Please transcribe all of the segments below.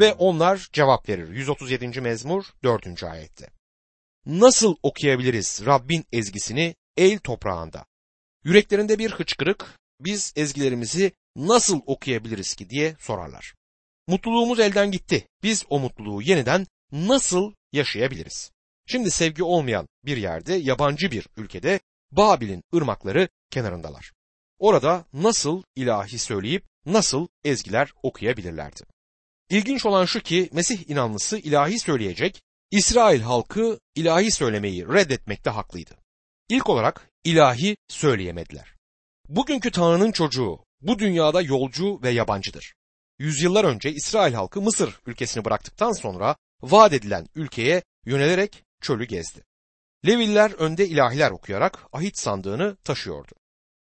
Ve onlar cevap verir. 137. mezmur 4. ayette. Nasıl okuyabiliriz Rabbin ezgisini el toprağında? Yüreklerinde bir hıçkırık, biz ezgilerimizi nasıl okuyabiliriz ki diye sorarlar. Mutluluğumuz elden gitti. Biz o mutluluğu yeniden nasıl yaşayabiliriz? Şimdi sevgi olmayan bir yerde, yabancı bir ülkede Babil'in ırmakları kenarındalar. Orada nasıl ilahi söyleyip nasıl ezgiler okuyabilirlerdi? İlginç olan şu ki Mesih inanlısı ilahi söyleyecek, İsrail halkı ilahi söylemeyi reddetmekte haklıydı. İlk olarak ilahi söyleyemediler. Bugünkü Tanrı'nın çocuğu bu dünyada yolcu ve yabancıdır. Yüzyıllar önce İsrail halkı Mısır ülkesini bıraktıktan sonra vaat edilen ülkeye yönelerek çölü gezdi. Leviller önde ilahiler okuyarak ahit sandığını taşıyordu.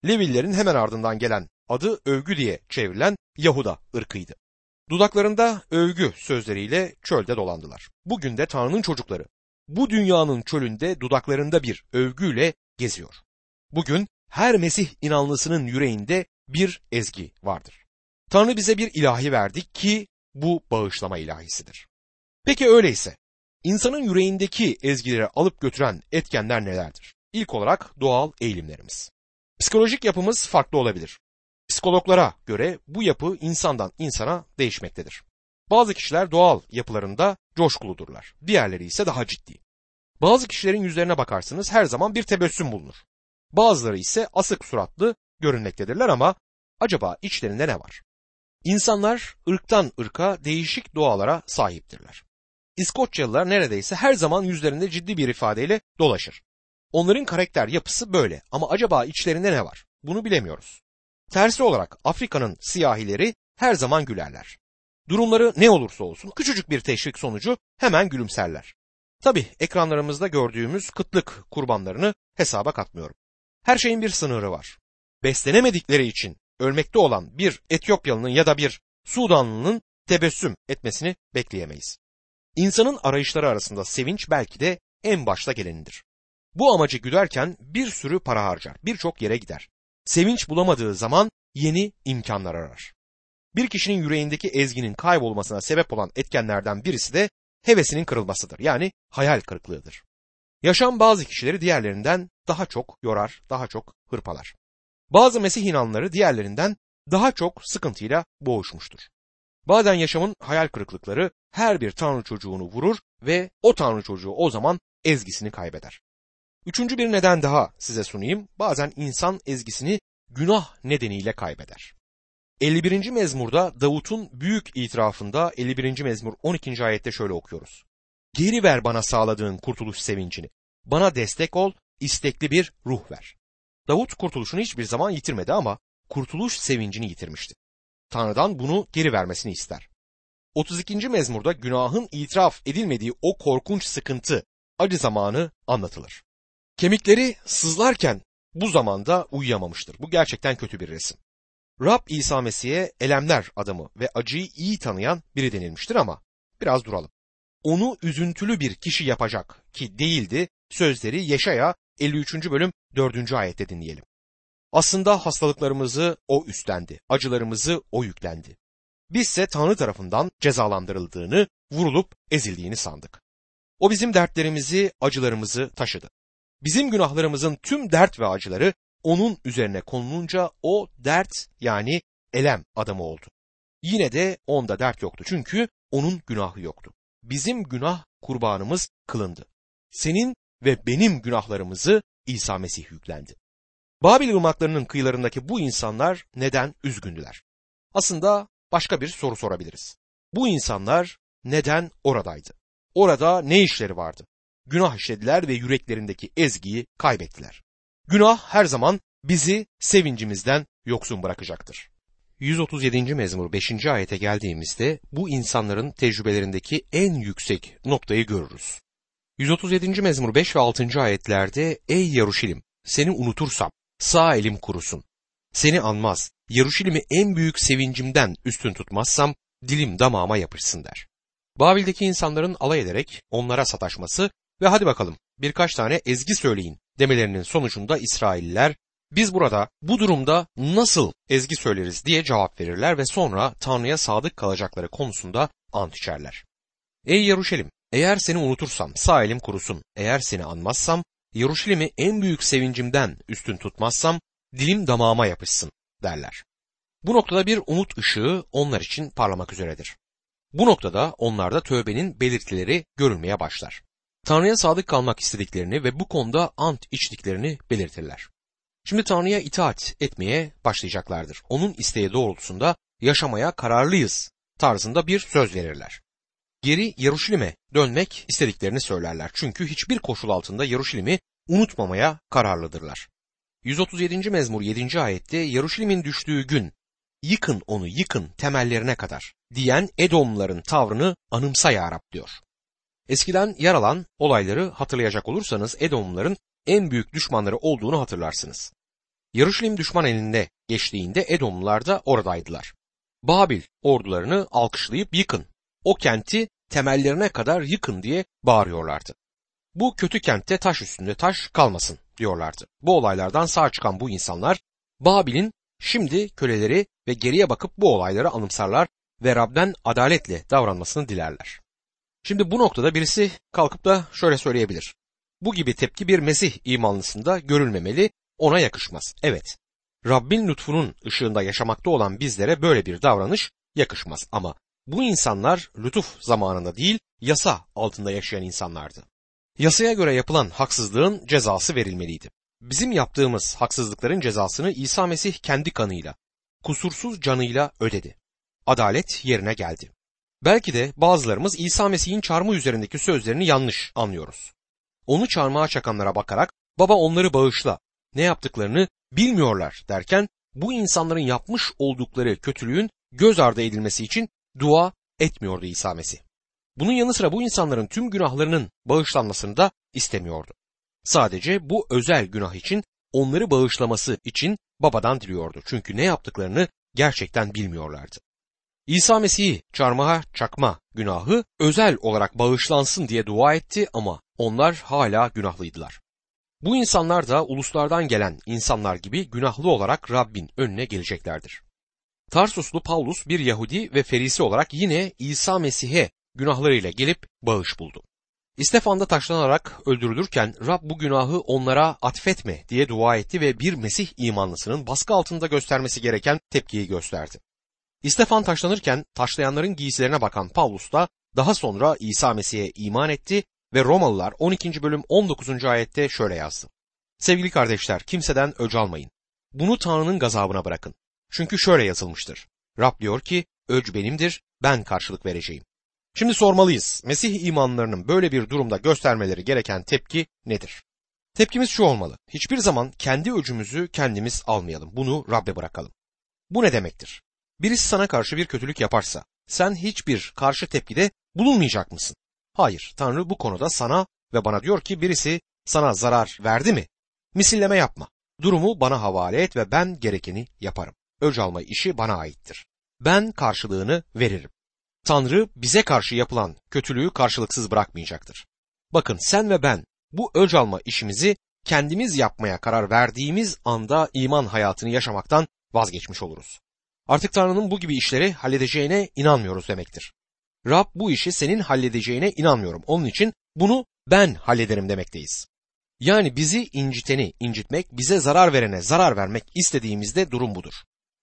Levillerin hemen ardından gelen adı övgü diye çevrilen Yahuda ırkıydı. Dudaklarında övgü sözleriyle çölde dolandılar. Bugün de Tanrı'nın çocukları bu dünyanın çölünde dudaklarında bir övgüyle geziyor. Bugün her Mesih inanlısının yüreğinde bir ezgi vardır. Tanrı bize bir ilahi verdi ki bu bağışlama ilahisidir. Peki öyleyse insanın yüreğindeki ezgileri alıp götüren etkenler nelerdir? İlk olarak doğal eğilimlerimiz. Psikolojik yapımız farklı olabilir. Psikologlara göre bu yapı insandan insana değişmektedir. Bazı kişiler doğal yapılarında coşkuludurlar. Diğerleri ise daha ciddi. Bazı kişilerin yüzlerine bakarsınız her zaman bir tebessüm bulunur. Bazıları ise asık suratlı görünmektedirler ama acaba içlerinde ne var? İnsanlar ırktan ırka değişik doğalara sahiptirler. İskoçyalılar neredeyse her zaman yüzlerinde ciddi bir ifadeyle dolaşır. Onların karakter yapısı böyle ama acaba içlerinde ne var? Bunu bilemiyoruz. Tersi olarak Afrika'nın siyahileri her zaman gülerler. Durumları ne olursa olsun küçücük bir teşvik sonucu hemen gülümserler. Tabi ekranlarımızda gördüğümüz kıtlık kurbanlarını hesaba katmıyorum. Her şeyin bir sınırı var. Beslenemedikleri için ölmekte olan bir Etiyopyalı'nın ya da bir Sudanlı'nın tebessüm etmesini bekleyemeyiz. İnsanın arayışları arasında sevinç belki de en başta gelenidir. Bu amacı güderken bir sürü para harcar, birçok yere gider. Sevinç bulamadığı zaman yeni imkanlar arar. Bir kişinin yüreğindeki ezginin kaybolmasına sebep olan etkenlerden birisi de hevesinin kırılmasıdır. Yani hayal kırıklığıdır. Yaşam bazı kişileri diğerlerinden daha çok yorar, daha çok hırpalar. Bazı Mesih inanları diğerlerinden daha çok sıkıntıyla boğuşmuştur. Bazen yaşamın hayal kırıklıkları her bir tanrı çocuğunu vurur ve o tanrı çocuğu o zaman ezgisini kaybeder. Üçüncü bir neden daha size sunayım. Bazen insan ezgisini günah nedeniyle kaybeder. 51. mezmurda Davut'un büyük itirafında 51. mezmur 12. ayette şöyle okuyoruz. Geri ver bana sağladığın kurtuluş sevincini. Bana destek ol, istekli bir ruh ver. Davut kurtuluşunu hiçbir zaman yitirmedi ama kurtuluş sevincini yitirmişti. Tanrı'dan bunu geri vermesini ister. 32. mezmurda günahın itiraf edilmediği o korkunç sıkıntı, acı zamanı anlatılır. Kemikleri sızlarken bu zamanda uyuyamamıştır. Bu gerçekten kötü bir resim. Rab İsa Mesih'e elemler adamı ve acıyı iyi tanıyan biri denilmiştir ama biraz duralım. Onu üzüntülü bir kişi yapacak ki değildi sözleri Yeşaya 53. bölüm 4. ayette dinleyelim. Aslında hastalıklarımızı o üstlendi, acılarımızı o yüklendi. Bizse Tanrı tarafından cezalandırıldığını, vurulup ezildiğini sandık. O bizim dertlerimizi, acılarımızı taşıdı. Bizim günahlarımızın tüm dert ve acıları onun üzerine konulunca o dert yani elem adamı oldu. Yine de onda dert yoktu çünkü onun günahı yoktu. Bizim günah kurbanımız kılındı. Senin ve benim günahlarımızı İsa Mesih yüklendi. Babil ırmaklarının kıyılarındaki bu insanlar neden üzgündüler? Aslında başka bir soru sorabiliriz. Bu insanlar neden oradaydı? Orada ne işleri vardı? Günah işlediler ve yüreklerindeki ezgiyi kaybettiler. Günah her zaman bizi sevincimizden yoksun bırakacaktır. 137. mezmur 5. ayete geldiğimizde bu insanların tecrübelerindeki en yüksek noktayı görürüz. 137. mezmur 5 ve 6. ayetlerde Ey Yaruşilim seni unutursam sağ elim kurusun. Seni anmaz, Yaruşilim'i en büyük sevincimden üstün tutmazsam dilim damağıma yapışsın der. Babil'deki insanların alay ederek onlara sataşması ve hadi bakalım birkaç tane ezgi söyleyin demelerinin sonucunda İsrailliler biz burada bu durumda nasıl ezgi söyleriz diye cevap verirler ve sonra Tanrı'ya sadık kalacakları konusunda ant içerler. Ey Yeruşalim, eğer seni unutursam sağ elim kurusun, eğer seni anmazsam, Yeruşalim'i en büyük sevincimden üstün tutmazsam, dilim damağıma yapışsın derler. Bu noktada bir umut ışığı onlar için parlamak üzeredir. Bu noktada onlarda tövbenin belirtileri görülmeye başlar. Tanrı'ya sadık kalmak istediklerini ve bu konuda ant içtiklerini belirtirler. Şimdi Tanrı'ya itaat etmeye başlayacaklardır. Onun isteği doğrultusunda yaşamaya kararlıyız tarzında bir söz verirler. Geri Yeruşalim'e dönmek istediklerini söylerler. Çünkü hiçbir koşul altında Yeruşalim'i unutmamaya kararlıdırlar. 137. mezmur 7. ayette Yeruşalim'in düştüğü gün yıkın onu yıkın temellerine kadar diyen Edomların tavrını anımsa ya diyor. Eskiden yer alan olayları hatırlayacak olursanız Edomların en büyük düşmanları olduğunu hatırlarsınız. Yarışlim düşman elinde geçtiğinde Edomlular da oradaydılar. Babil ordularını alkışlayıp yıkın, o kenti temellerine kadar yıkın diye bağırıyorlardı. Bu kötü kentte taş üstünde taş kalmasın diyorlardı. Bu olaylardan sağ çıkan bu insanlar Babil'in şimdi köleleri ve geriye bakıp bu olayları anımsarlar ve Rab'den adaletle davranmasını dilerler. Şimdi bu noktada birisi kalkıp da şöyle söyleyebilir. Bu gibi tepki bir Mesih imanlısında görülmemeli, ona yakışmaz. Evet, Rabbin lütfunun ışığında yaşamakta olan bizlere böyle bir davranış yakışmaz ama bu insanlar lütuf zamanında değil, yasa altında yaşayan insanlardı. Yasaya göre yapılan haksızlığın cezası verilmeliydi. Bizim yaptığımız haksızlıkların cezasını İsa Mesih kendi kanıyla, kusursuz canıyla ödedi. Adalet yerine geldi. Belki de bazılarımız İsa Mesih'in çarmıh üzerindeki sözlerini yanlış anlıyoruz. Onu çarmıha çakanlara bakarak baba onları bağışla, ne yaptıklarını bilmiyorlar derken bu insanların yapmış oldukları kötülüğün göz ardı edilmesi için dua etmiyordu İsa Mesih. Bunun yanı sıra bu insanların tüm günahlarının bağışlanmasını da istemiyordu. Sadece bu özel günah için onları bağışlaması için babadan diliyordu. Çünkü ne yaptıklarını gerçekten bilmiyorlardı. İsa Mesih'i çarmıha çakma günahı özel olarak bağışlansın diye dua etti ama onlar hala günahlıydılar. Bu insanlar da uluslardan gelen insanlar gibi günahlı olarak Rabbin önüne geleceklerdir. Tarsuslu Paulus bir Yahudi ve Ferisi olarak yine İsa Mesih'e günahlarıyla gelip bağış buldu. İstefan'da taşlanarak öldürülürken Rab bu günahı onlara atfetme diye dua etti ve bir Mesih imanlısının baskı altında göstermesi gereken tepkiyi gösterdi. İstefan taşlanırken taşlayanların giysilerine bakan Paulus da daha sonra İsa Mesih'e iman etti ve Romalılar 12. bölüm 19. ayette şöyle yazdı. Sevgili kardeşler kimseden öc almayın. Bunu Tanrı'nın gazabına bırakın. Çünkü şöyle yazılmıştır. Rab diyor ki öc benimdir ben karşılık vereceğim. Şimdi sormalıyız. Mesih imanlarının böyle bir durumda göstermeleri gereken tepki nedir? Tepkimiz şu olmalı. Hiçbir zaman kendi öcümüzü kendimiz almayalım. Bunu Rab'be bırakalım. Bu ne demektir? Birisi sana karşı bir kötülük yaparsa sen hiçbir karşı tepkide bulunmayacak mısın? Hayır, Tanrı bu konuda sana ve bana diyor ki birisi sana zarar verdi mi? Misilleme yapma. Durumu bana havale et ve ben gerekeni yaparım. Öc alma işi bana aittir. Ben karşılığını veririm. Tanrı bize karşı yapılan kötülüğü karşılıksız bırakmayacaktır. Bakın sen ve ben bu öc alma işimizi kendimiz yapmaya karar verdiğimiz anda iman hayatını yaşamaktan vazgeçmiş oluruz. Artık Tanrı'nın bu gibi işleri halledeceğine inanmıyoruz demektir. Rab bu işi senin halledeceğine inanmıyorum. Onun için bunu ben hallederim demekteyiz. Yani bizi inciteni incitmek, bize zarar verene zarar vermek istediğimizde durum budur.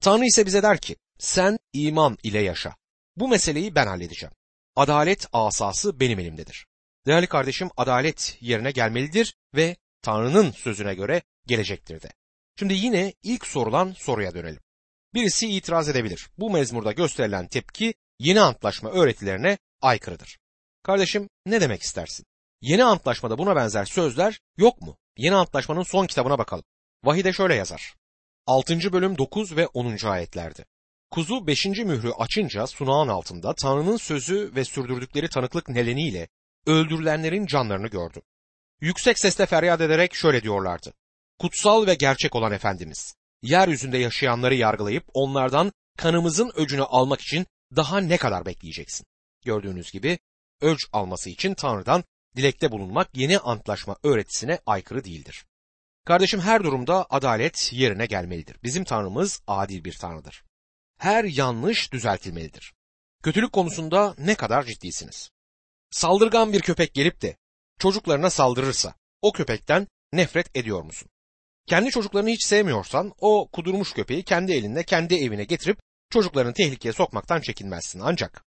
Tanrı ise bize der ki, sen iman ile yaşa. Bu meseleyi ben halledeceğim. Adalet asası benim elimdedir. Değerli kardeşim adalet yerine gelmelidir ve Tanrı'nın sözüne göre gelecektir de. Şimdi yine ilk sorulan soruya dönelim. Birisi itiraz edebilir. Bu mezmurda gösterilen tepki yeni antlaşma öğretilerine aykırıdır. Kardeşim ne demek istersin? Yeni antlaşmada buna benzer sözler yok mu? Yeni antlaşmanın son kitabına bakalım. Vahide şöyle yazar. 6. bölüm 9 ve 10. ayetlerde. Kuzu 5. mührü açınca sunağın altında Tanrı'nın sözü ve sürdürdükleri tanıklık nedeniyle öldürülenlerin canlarını gördü. Yüksek sesle feryat ederek şöyle diyorlardı. Kutsal ve gerçek olan Efendimiz, yeryüzünde yaşayanları yargılayıp onlardan kanımızın öcünü almak için daha ne kadar bekleyeceksin? Gördüğünüz gibi öc alması için Tanrı'dan dilekte bulunmak yeni antlaşma öğretisine aykırı değildir. Kardeşim her durumda adalet yerine gelmelidir. Bizim Tanrımız adil bir Tanrıdır. Her yanlış düzeltilmelidir. Kötülük konusunda ne kadar ciddisiniz? Saldırgan bir köpek gelip de çocuklarına saldırırsa o köpekten nefret ediyor musun? Kendi çocuklarını hiç sevmiyorsan o kudurmuş köpeği kendi elinde kendi evine getirip çocuklarını tehlikeye sokmaktan çekinmezsin. Ancak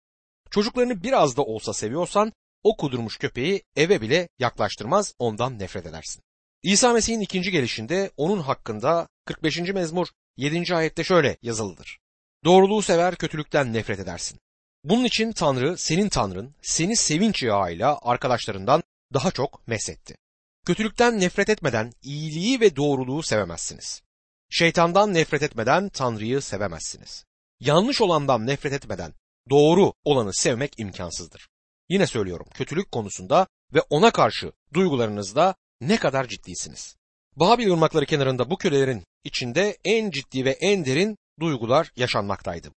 çocuklarını biraz da olsa seviyorsan o kudurmuş köpeği eve bile yaklaştırmaz ondan nefret edersin. İsa Mesih'in ikinci gelişinde onun hakkında 45. mezmur 7. ayette şöyle yazılıdır. Doğruluğu sever kötülükten nefret edersin. Bunun için Tanrı senin Tanrın seni sevinç yağıyla arkadaşlarından daha çok mesetti. Kötülükten nefret etmeden iyiliği ve doğruluğu sevemezsiniz. Şeytandan nefret etmeden Tanrı'yı sevemezsiniz. Yanlış olandan nefret etmeden doğru olanı sevmek imkansızdır. Yine söylüyorum kötülük konusunda ve ona karşı duygularınızda ne kadar ciddisiniz. Babil ırmakları kenarında bu kölelerin içinde en ciddi ve en derin duygular yaşanmaktaydı.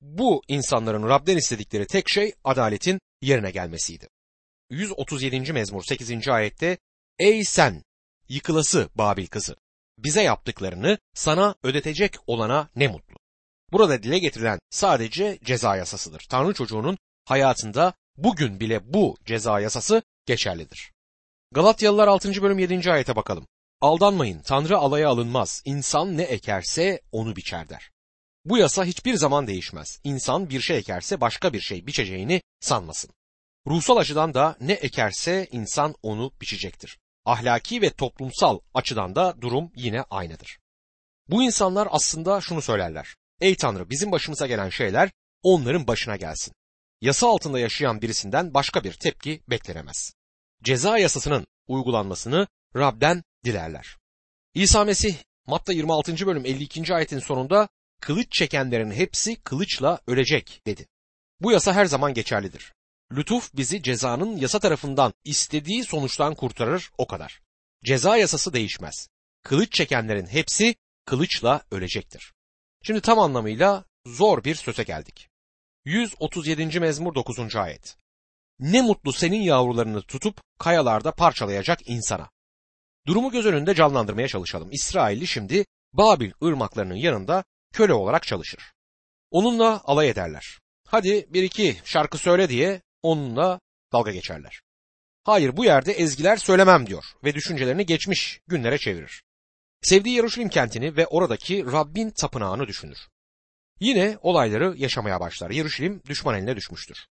Bu insanların Rab'den istedikleri tek şey adaletin yerine gelmesiydi. 137. mezmur 8. ayette Ey sen yıkılası Babil kızı bize yaptıklarını sana ödetecek olana ne mutlu. Burada dile getirilen sadece ceza yasasıdır. Tanrı çocuğunun hayatında bugün bile bu ceza yasası geçerlidir. Galatyalılar 6. bölüm 7. ayete bakalım. Aldanmayın, Tanrı alaya alınmaz. İnsan ne ekerse onu biçer der. Bu yasa hiçbir zaman değişmez. İnsan bir şey ekerse başka bir şey biçeceğini sanmasın. Ruhsal açıdan da ne ekerse insan onu biçecektir. Ahlaki ve toplumsal açıdan da durum yine aynıdır. Bu insanlar aslında şunu söylerler. Ey Tanrı bizim başımıza gelen şeyler onların başına gelsin. Yasa altında yaşayan birisinden başka bir tepki beklenemez. Ceza yasasının uygulanmasını Rab'den dilerler. İsa Mesih Matta 26. bölüm 52. ayetin sonunda kılıç çekenlerin hepsi kılıçla ölecek dedi. Bu yasa her zaman geçerlidir. Lütuf bizi cezanın yasa tarafından istediği sonuçtan kurtarır o kadar. Ceza yasası değişmez. Kılıç çekenlerin hepsi kılıçla ölecektir. Şimdi tam anlamıyla zor bir söze geldik. 137. mezmur 9. ayet. Ne mutlu senin yavrularını tutup kayalarda parçalayacak insana. Durumu göz önünde canlandırmaya çalışalım. İsrailli şimdi Babil ırmaklarının yanında köle olarak çalışır. Onunla alay ederler. Hadi bir iki şarkı söyle diye onunla dalga geçerler. Hayır bu yerde ezgiler söylemem diyor ve düşüncelerini geçmiş günlere çevirir. Sevdiği Yaruşilim kentini ve oradaki Rabbin tapınağını düşünür. Yine olayları yaşamaya başlar. Yaruşilim düşman eline düşmüştür.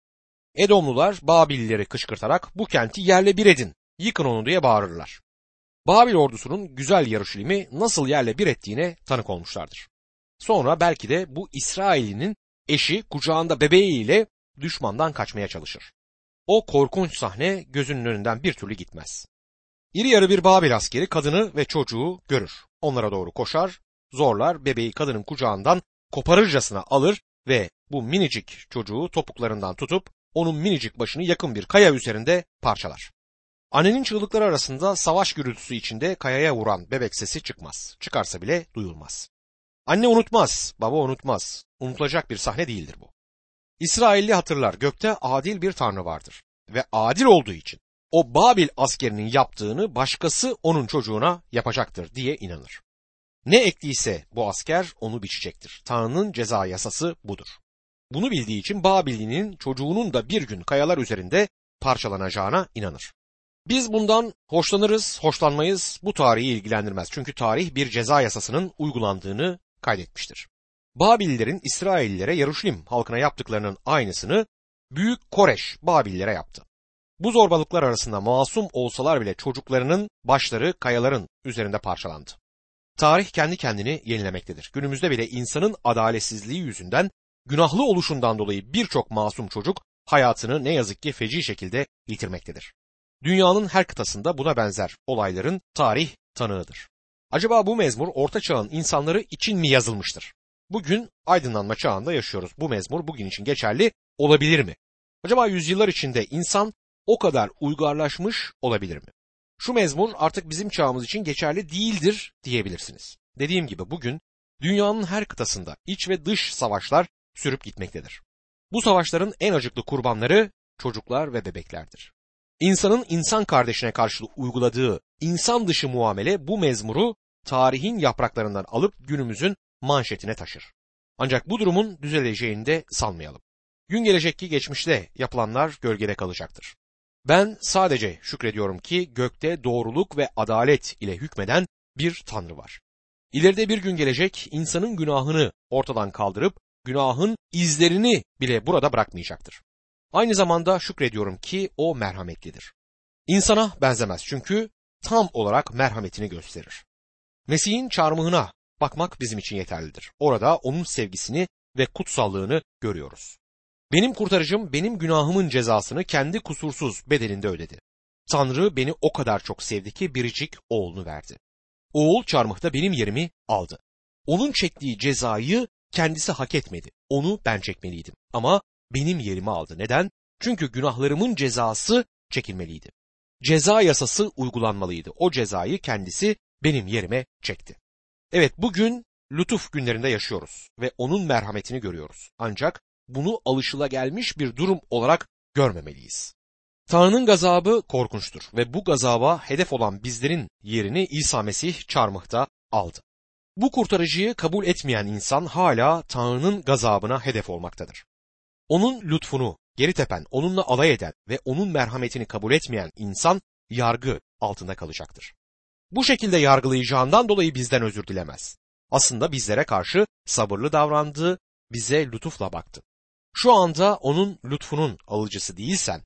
Edomlular Babilileri kışkırtarak bu kenti yerle bir edin, yıkın onu diye bağırırlar. Babil ordusunun güzel Yaruşilim'i nasıl yerle bir ettiğine tanık olmuşlardır. Sonra belki de bu İsrail'inin eşi kucağında bebeğiyle düşmandan kaçmaya çalışır. O korkunç sahne gözünün önünden bir türlü gitmez. İri yarı bir Babil askeri kadını ve çocuğu görür. Onlara doğru koşar, zorlar bebeği kadının kucağından koparırcasına alır ve bu minicik çocuğu topuklarından tutup onun minicik başını yakın bir kaya üzerinde parçalar. Annenin çığlıkları arasında savaş gürültüsü içinde kayaya vuran bebek sesi çıkmaz. Çıkarsa bile duyulmaz. Anne unutmaz, baba unutmaz. Unutulacak bir sahne değildir bu. İsrailli hatırlar gökte adil bir tanrı vardır ve adil olduğu için o Babil askerinin yaptığını başkası onun çocuğuna yapacaktır diye inanır. Ne ektiyse bu asker onu biçecektir. Tanrı'nın ceza yasası budur. Bunu bildiği için Babil'inin çocuğunun da bir gün kayalar üzerinde parçalanacağına inanır. Biz bundan hoşlanırız, hoşlanmayız bu tarihi ilgilendirmez. Çünkü tarih bir ceza yasasının uygulandığını kaydetmiştir. Babillerin İsraillilere Yaruşilim halkına yaptıklarının aynısını Büyük Koreş Babillere yaptı. Bu zorbalıklar arasında masum olsalar bile çocuklarının başları kayaların üzerinde parçalandı. Tarih kendi kendini yenilemektedir. Günümüzde bile insanın adaletsizliği yüzünden günahlı oluşundan dolayı birçok masum çocuk hayatını ne yazık ki feci şekilde yitirmektedir. Dünyanın her kıtasında buna benzer olayların tarih tanığıdır. Acaba bu mezmur orta çağın insanları için mi yazılmıştır? Bugün aydınlanma çağında yaşıyoruz. Bu mezmur bugün için geçerli olabilir mi? Acaba yüzyıllar içinde insan o kadar uygarlaşmış olabilir mi? Şu mezmur artık bizim çağımız için geçerli değildir diyebilirsiniz. Dediğim gibi bugün dünyanın her kıtasında iç ve dış savaşlar sürüp gitmektedir. Bu savaşların en acıklı kurbanları çocuklar ve bebeklerdir. İnsanın insan kardeşine karşı uyguladığı insan dışı muamele bu mezmuru tarihin yapraklarından alıp günümüzün manşetine taşır. Ancak bu durumun düzeleceğini de sanmayalım. Gün gelecek ki geçmişte yapılanlar gölgede kalacaktır. Ben sadece şükrediyorum ki gökte doğruluk ve adalet ile hükmeden bir Tanrı var. İleride bir gün gelecek insanın günahını ortadan kaldırıp günahın izlerini bile burada bırakmayacaktır. Aynı zamanda şükrediyorum ki o merhametlidir. İnsana benzemez çünkü tam olarak merhametini gösterir. Mesih'in çarmıhına bakmak bizim için yeterlidir. Orada onun sevgisini ve kutsallığını görüyoruz. Benim kurtarıcım benim günahımın cezasını kendi kusursuz bedelinde ödedi. Tanrı beni o kadar çok sevdi ki biricik oğlunu verdi. Oğul çarmıhta benim yerimi aldı. Onun çektiği cezayı kendisi hak etmedi. Onu ben çekmeliydim. Ama benim yerimi aldı. Neden? Çünkü günahlarımın cezası çekilmeliydi. Ceza yasası uygulanmalıydı. O cezayı kendisi benim yerime çekti. Evet bugün lütuf günlerinde yaşıyoruz ve onun merhametini görüyoruz. Ancak bunu alışılagelmiş bir durum olarak görmemeliyiz. Tanrı'nın gazabı korkunçtur ve bu gazaba hedef olan bizlerin yerini İsa Mesih çarmıhta aldı. Bu kurtarıcıyı kabul etmeyen insan hala Tanrı'nın gazabına hedef olmaktadır. Onun lütfunu geri tepen, onunla alay eden ve onun merhametini kabul etmeyen insan yargı altında kalacaktır. Bu şekilde yargılayacağından dolayı bizden özür dilemez. Aslında bizlere karşı sabırlı davrandı, bize lütufla baktı. Şu anda onun lütfunun alıcısı değilsen,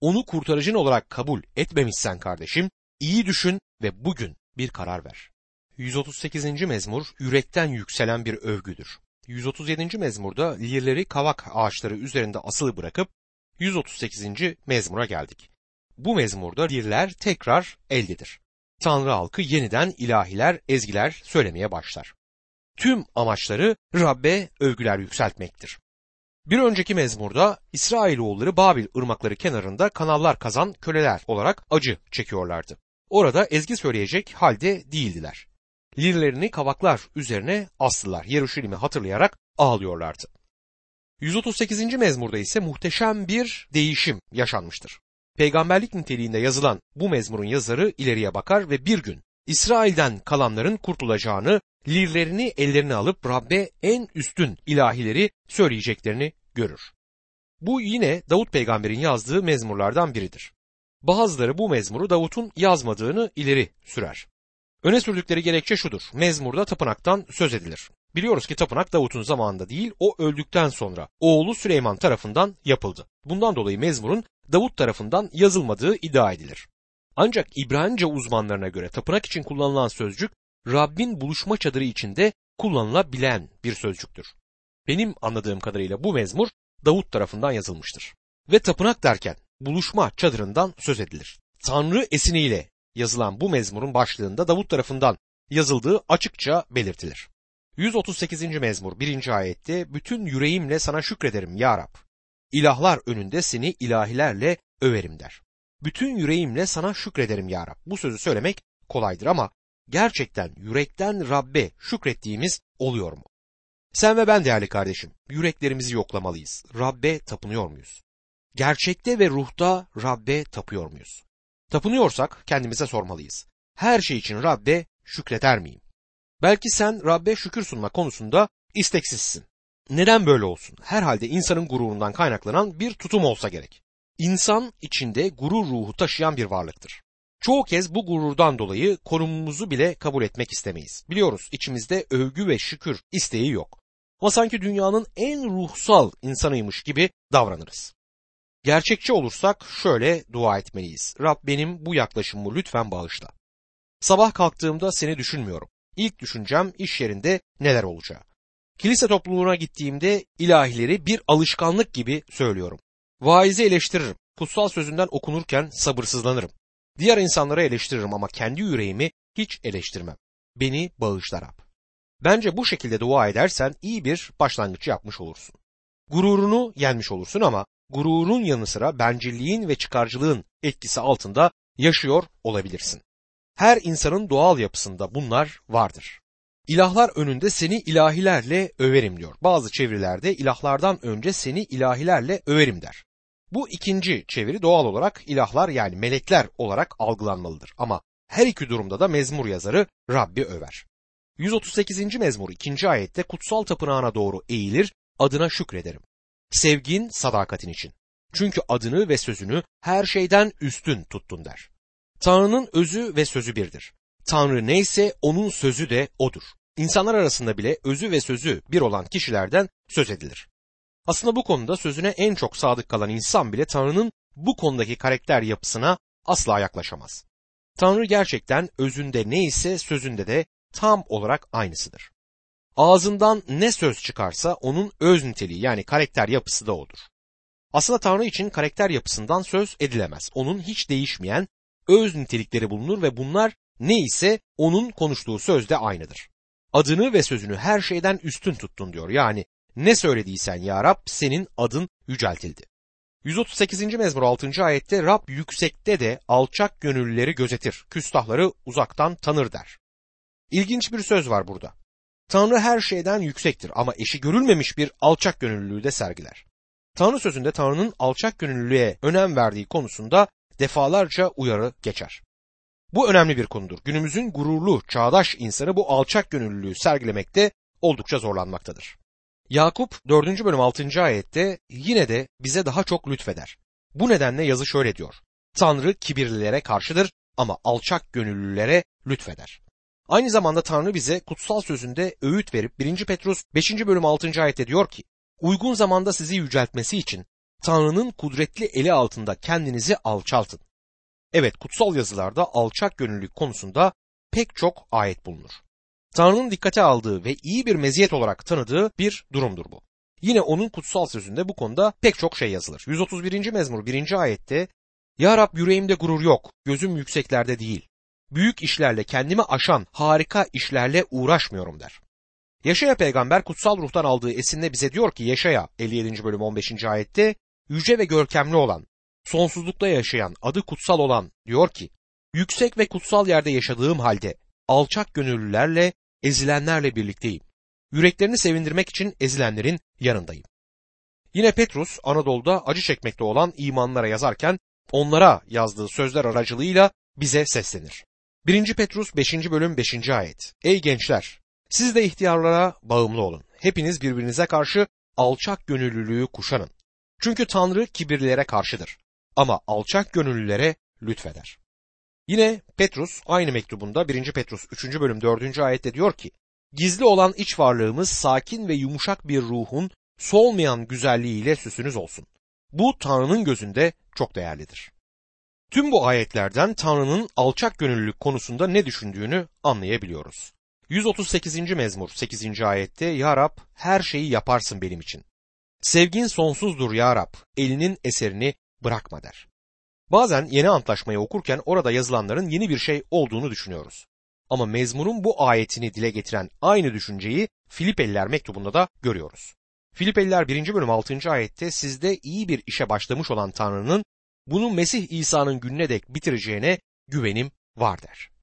onu kurtarıcın olarak kabul etmemişsen kardeşim, iyi düşün ve bugün bir karar ver. 138. mezmur yürekten yükselen bir övgüdür. 137. mezmurda lirleri kavak ağaçları üzerinde asılı bırakıp 138. mezmura geldik. Bu mezmurda lirler tekrar eldedir. Tanrı halkı yeniden ilahiler, ezgiler söylemeye başlar. Tüm amaçları Rabbe övgüler yükseltmektir. Bir önceki mezmurda İsrailoğulları Babil ırmakları kenarında kanallar kazan köleler olarak acı çekiyorlardı. Orada ezgi söyleyecek halde değildiler. Lirlerini kavaklar üzerine astılar. Yeruşalim'i hatırlayarak ağlıyorlardı. 138. mezmurda ise muhteşem bir değişim yaşanmıştır. Peygamberlik niteliğinde yazılan bu mezmurun yazarı ileriye bakar ve bir gün İsrail'den kalanların kurtulacağını, lirlerini ellerine alıp Rabbe en üstün ilahileri söyleyeceklerini görür. Bu yine Davut peygamberin yazdığı mezmurlardan biridir. Bazıları bu mezmuru Davut'un yazmadığını ileri sürer. Öne sürdükleri gerekçe şudur. Mezmurda tapınaktan söz edilir. Biliyoruz ki tapınak Davut'un zamanında değil, o öldükten sonra oğlu Süleyman tarafından yapıldı. Bundan dolayı mezmurun Davut tarafından yazılmadığı iddia edilir. Ancak İbranice uzmanlarına göre tapınak için kullanılan sözcük Rabbin buluşma çadırı içinde kullanılabilen bir sözcüktür. Benim anladığım kadarıyla bu mezmur Davut tarafından yazılmıştır. Ve tapınak derken buluşma çadırından söz edilir. Tanrı esiniyle yazılan bu mezmurun başlığında Davut tarafından yazıldığı açıkça belirtilir. 138. mezmur 1. ayette bütün yüreğimle sana şükrederim ya Rab. İlahlar önünde seni ilahilerle överim der. Bütün yüreğimle sana şükrederim ya Rab. Bu sözü söylemek kolaydır ama gerçekten yürekten Rabbe şükrettiğimiz oluyor mu? Sen ve ben değerli kardeşim, yüreklerimizi yoklamalıyız. Rabbe tapınıyor muyuz? Gerçekte ve ruhta Rabbe tapıyor muyuz? Tapınıyorsak kendimize sormalıyız. Her şey için Rabbe şükreder miyim? Belki sen Rabbe şükür sunma konusunda isteksizsin. Neden böyle olsun? Herhalde insanın gururundan kaynaklanan bir tutum olsa gerek. İnsan içinde gurur ruhu taşıyan bir varlıktır. Çoğu kez bu gururdan dolayı konumumuzu bile kabul etmek istemeyiz. Biliyoruz içimizde övgü ve şükür isteği yok. Ama sanki dünyanın en ruhsal insanıymış gibi davranırız. Gerçekçi olursak şöyle dua etmeliyiz. Rab benim bu yaklaşımımı lütfen bağışla. Sabah kalktığımda seni düşünmüyorum. İlk düşüncem iş yerinde neler olacağı. Kilise topluluğuna gittiğimde ilahileri bir alışkanlık gibi söylüyorum. Vaizi eleştiririm. Kutsal sözünden okunurken sabırsızlanırım. Diğer insanları eleştiririm ama kendi yüreğimi hiç eleştirmem. Beni bağışla Rab. Bence bu şekilde dua edersen iyi bir başlangıç yapmış olursun. Gururunu yenmiş olursun ama gururun yanı sıra bencilliğin ve çıkarcılığın etkisi altında yaşıyor olabilirsin. Her insanın doğal yapısında bunlar vardır. İlahlar önünde seni ilahilerle överim diyor. Bazı çevirilerde ilahlardan önce seni ilahilerle överim der. Bu ikinci çeviri doğal olarak ilahlar yani melekler olarak algılanmalıdır. Ama her iki durumda da mezmur yazarı Rabbi över. 138. mezmur 2. ayette kutsal tapınağına doğru eğilir, adına şükrederim. Sevgin sadakatin için. Çünkü adını ve sözünü her şeyden üstün tuttun der. Tanrı'nın özü ve sözü birdir. Tanrı neyse onun sözü de odur. İnsanlar arasında bile özü ve sözü bir olan kişilerden söz edilir. Aslında bu konuda sözüne en çok sadık kalan insan bile Tanrı'nın bu konudaki karakter yapısına asla yaklaşamaz. Tanrı gerçekten özünde neyse sözünde de tam olarak aynısıdır. Ağzından ne söz çıkarsa onun öz niteliği yani karakter yapısı da odur. Aslında Tanrı için karakter yapısından söz edilemez. Onun hiç değişmeyen öz nitelikleri bulunur ve bunlar ne ise onun konuştuğu sözde aynıdır. Adını ve sözünü her şeyden üstün tuttun diyor. Yani ne söylediysen ya Rab senin adın yüceltildi. 138. mezmur 6. ayette Rab yüksekte de alçak gönüllüleri gözetir, küstahları uzaktan tanır der. İlginç bir söz var burada. Tanrı her şeyden yüksektir ama eşi görülmemiş bir alçak gönüllülüğü de sergiler. Tanrı sözünde Tanrı'nın alçak gönüllülüğe önem verdiği konusunda defalarca uyarı geçer. Bu önemli bir konudur. Günümüzün gururlu, çağdaş insanı bu alçak gönüllülüğü sergilemekte oldukça zorlanmaktadır. Yakup 4. bölüm 6. ayette yine de bize daha çok lütfeder. Bu nedenle yazı şöyle diyor. Tanrı kibirlilere karşıdır ama alçak gönüllülere lütfeder. Aynı zamanda Tanrı bize kutsal sözünde öğüt verip 1. Petrus 5. bölüm 6. ayette diyor ki uygun zamanda sizi yüceltmesi için Tanrı'nın kudretli eli altında kendinizi alçaltın. Evet kutsal yazılarda alçak gönüllülük konusunda pek çok ayet bulunur. Tanrı'nın dikkate aldığı ve iyi bir meziyet olarak tanıdığı bir durumdur bu. Yine onun kutsal sözünde bu konuda pek çok şey yazılır. 131. mezmur 1. ayette Ya Rab yüreğimde gurur yok, gözüm yükseklerde değil. Büyük işlerle kendimi aşan harika işlerle uğraşmıyorum der. Yaşaya peygamber kutsal ruhtan aldığı esinle bize diyor ki Yaşaya 57. bölüm 15. ayette yüce ve görkemli olan, sonsuzlukta yaşayan, adı kutsal olan diyor ki yüksek ve kutsal yerde yaşadığım halde alçak gönüllülerle, ezilenlerle birlikteyim. Yüreklerini sevindirmek için ezilenlerin yanındayım. Yine Petrus Anadolu'da acı çekmekte olan imanlara yazarken onlara yazdığı sözler aracılığıyla bize seslenir. 1. Petrus 5. bölüm 5. ayet. Ey gençler! Siz de ihtiyarlara bağımlı olun. Hepiniz birbirinize karşı alçak gönüllülüğü kuşanın. Çünkü Tanrı kibirlilere karşıdır. Ama alçak gönüllülere lütfeder. Yine Petrus aynı mektubunda 1. Petrus 3. bölüm 4. ayette diyor ki, Gizli olan iç varlığımız sakin ve yumuşak bir ruhun solmayan güzelliğiyle süsünüz olsun. Bu Tanrı'nın gözünde çok değerlidir. Tüm bu ayetlerden Tanrı'nın alçak gönüllülük konusunda ne düşündüğünü anlayabiliyoruz. 138. mezmur 8. ayette Ya Rab her şeyi yaparsın benim için. Sevgin sonsuzdur Ya Rab, elinin eserini bırakma der. Bazen yeni antlaşmayı okurken orada yazılanların yeni bir şey olduğunu düşünüyoruz. Ama mezmurun bu ayetini dile getiren aynı düşünceyi Filipeliler mektubunda da görüyoruz. Filipeliler 1. bölüm 6. ayette sizde iyi bir işe başlamış olan Tanrı'nın bunu Mesih İsa'nın gününe dek bitireceğine güvenim var der.